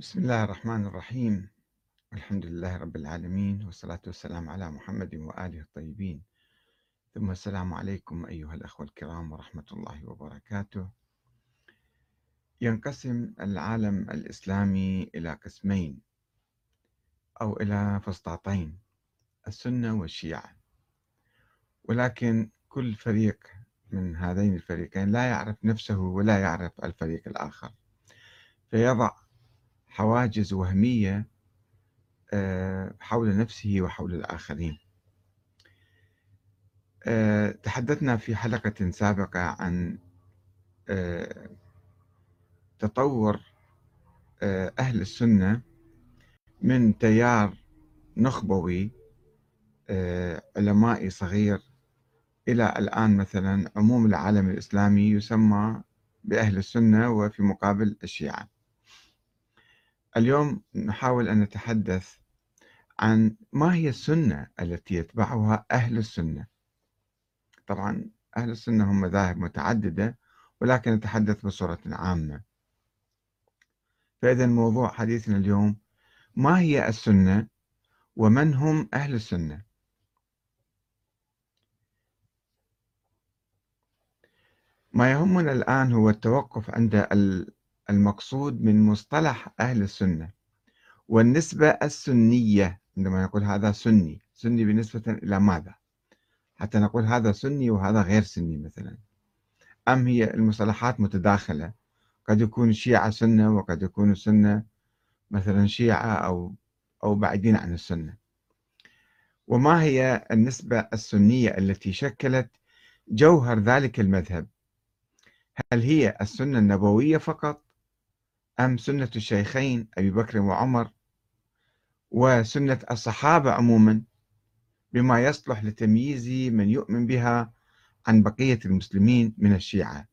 بسم الله الرحمن الرحيم. الحمد لله رب العالمين والصلاة والسلام على محمد وآله الطيبين. ثم السلام عليكم أيها الأخوة الكرام ورحمة الله وبركاته. ينقسم العالم الإسلامي إلى قسمين أو إلى فسطاطين السنة والشيعة. ولكن كل فريق من هذين الفريقين لا يعرف نفسه ولا يعرف الفريق الآخر. فيضع حواجز وهمية آه، حول نفسه وحول الآخرين. آه، تحدثنا في حلقة سابقة عن آه، تطور أهل السنة من تيار نخبوي علمائي صغير إلى الآن مثلا عموم العالم الإسلامي يسمى بأهل السنة وفي مقابل الشيعة. اليوم نحاول أن نتحدث عن ما هي السنة التي يتبعها أهل السنة. طبعا أهل السنة هم مذاهب متعددة ولكن نتحدث بصورة عامة. فإذا موضوع حديثنا اليوم ما هي السنة ومن هم أهل السنة؟ ما يهمنا الآن هو التوقف عند المقصود من مصطلح أهل السنة. والنسبة السنية عندما نقول هذا سني سني بالنسبة إلى ماذا؟ حتى نقول هذا سني وهذا غير سني مثلا. أم هي المصطلحات متداخلة؟ قد يكون الشيعة سنة وقد يكون السنة مثلا شيعة أو أو بعيدين عن السنة. وما هي النسبة السنية التي شكلت جوهر ذلك المذهب؟ هل هي السنة النبوية فقط أم سنة الشيخين أبي بكر وعمر وسنة الصحابة عموما بما يصلح لتمييز من يؤمن بها عن بقية المسلمين من الشيعة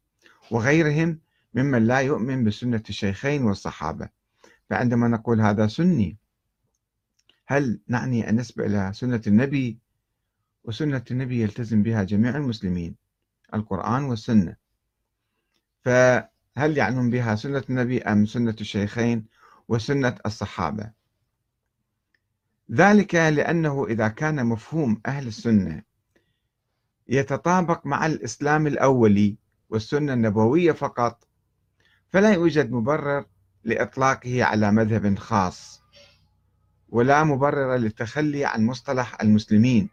وغيرهم ممن لا يؤمن بسنة الشيخين والصحابة. فعندما نقول هذا سني هل نعني النسبة إلى سنة النبي؟ وسنة النبي يلتزم بها جميع المسلمين القرآن والسنة. ف هل يعنون بها سنة النبي أم سنة الشيخين وسنة الصحابة؟ ذلك لأنه إذا كان مفهوم أهل السنة يتطابق مع الإسلام الأولي والسنة النبوية فقط فلا يوجد مبرر لإطلاقه على مذهب خاص ولا مبرر للتخلي عن مصطلح المسلمين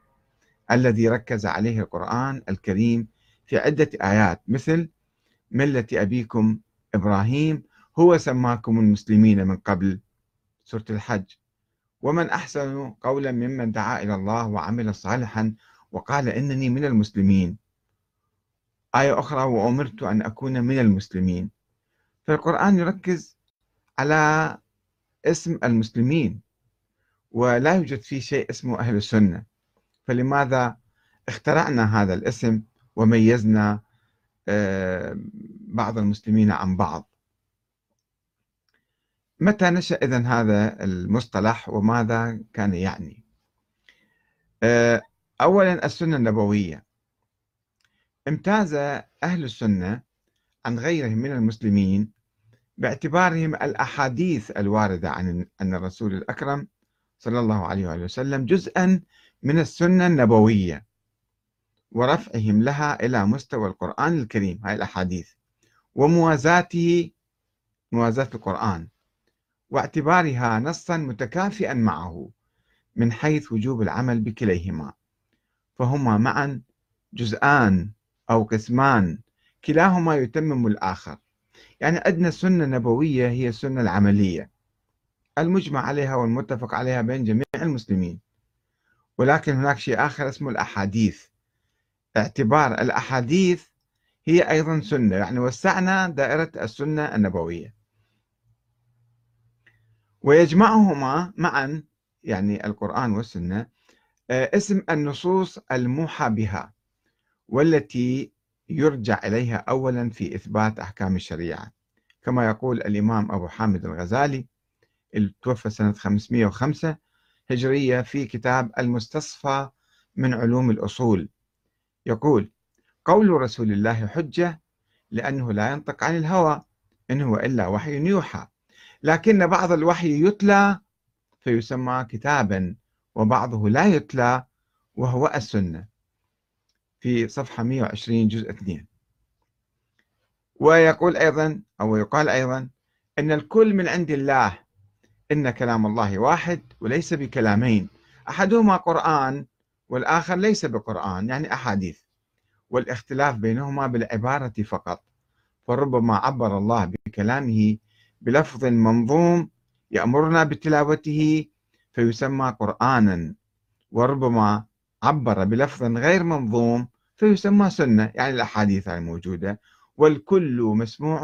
الذي ركز عليه القرآن الكريم في عدة آيات مثل ملة أبيكم إبراهيم هو سماكم المسلمين من قبل سورة الحج. ومن أحسن قولا ممن دعا إلى الله وعمل صالحا وقال إنني من المسلمين. آية أخرى وأمرت أن أكون من المسلمين. فالقرآن يركز على اسم المسلمين ولا يوجد فيه شيء اسمه أهل السنة. فلماذا اخترعنا هذا الاسم وميزنا بعض المسلمين عن بعض. متى نشأ إذن هذا المصطلح وماذا كان يعني؟ آه، أولا السنة النبوية. امتاز أهل السنة عن غيرهم من المسلمين باعتبارهم الأحاديث الواردة عن أن الرسول الأكرم صلى الله عليه وآله وسلم جزءا من السنة النبوية. ورفعهم لها إلى مستوى القرآن الكريم هاي الأحاديث. وموازاته موازاة القرآن. واعتبارها نصا متكافئا معه من حيث وجوب العمل بكليهما. فهما معا جزءان أو قسمان كلاهما يتمم الآخر. يعني أدنى السنة النبوية هي السنة العملية. المجمع عليها والمتفق عليها بين جميع المسلمين. ولكن هناك شيء آخر اسمه الأحاديث. اعتبار الأحاديث هي أيضا سنة. يعني وسعنا دائرة السنة النبوية. ويجمعهما معا يعني القرآن والسنة آه، اسم النصوص الموحى بها والتي يرجع إليها أولا في إثبات أحكام الشريعة. كما يقول الإمام أبو حامد الغزالي توفى سنة 505 هجرية في كتاب المستصفى من علوم الأصول. يقول قول رسول الله حجة لأنه لا ينطق عن الهوى إن هو إلا وحي يوحى. لكن بعض الوحي يتلى فيسمى كتابا وبعضه لا يتلى وهو السنة. في صفحة 120 جزء 2 ويقول أيضا أو يقال أيضا أن الكل من عند الله إن كلام الله واحد وليس بكلامين. أحدهما قرآن والآخر ليس بقرآن يعني أحاديث. والاختلاف بينهما بالعبارة فقط. فربما عبر الله بكلامه بلفظ منظوم يأمرنا بتلاوته فيسمى قرآنا. وربما عبر بلفظ غير منظوم فيسمى سنة يعني الأحاديث الموجودة. والكل مسموع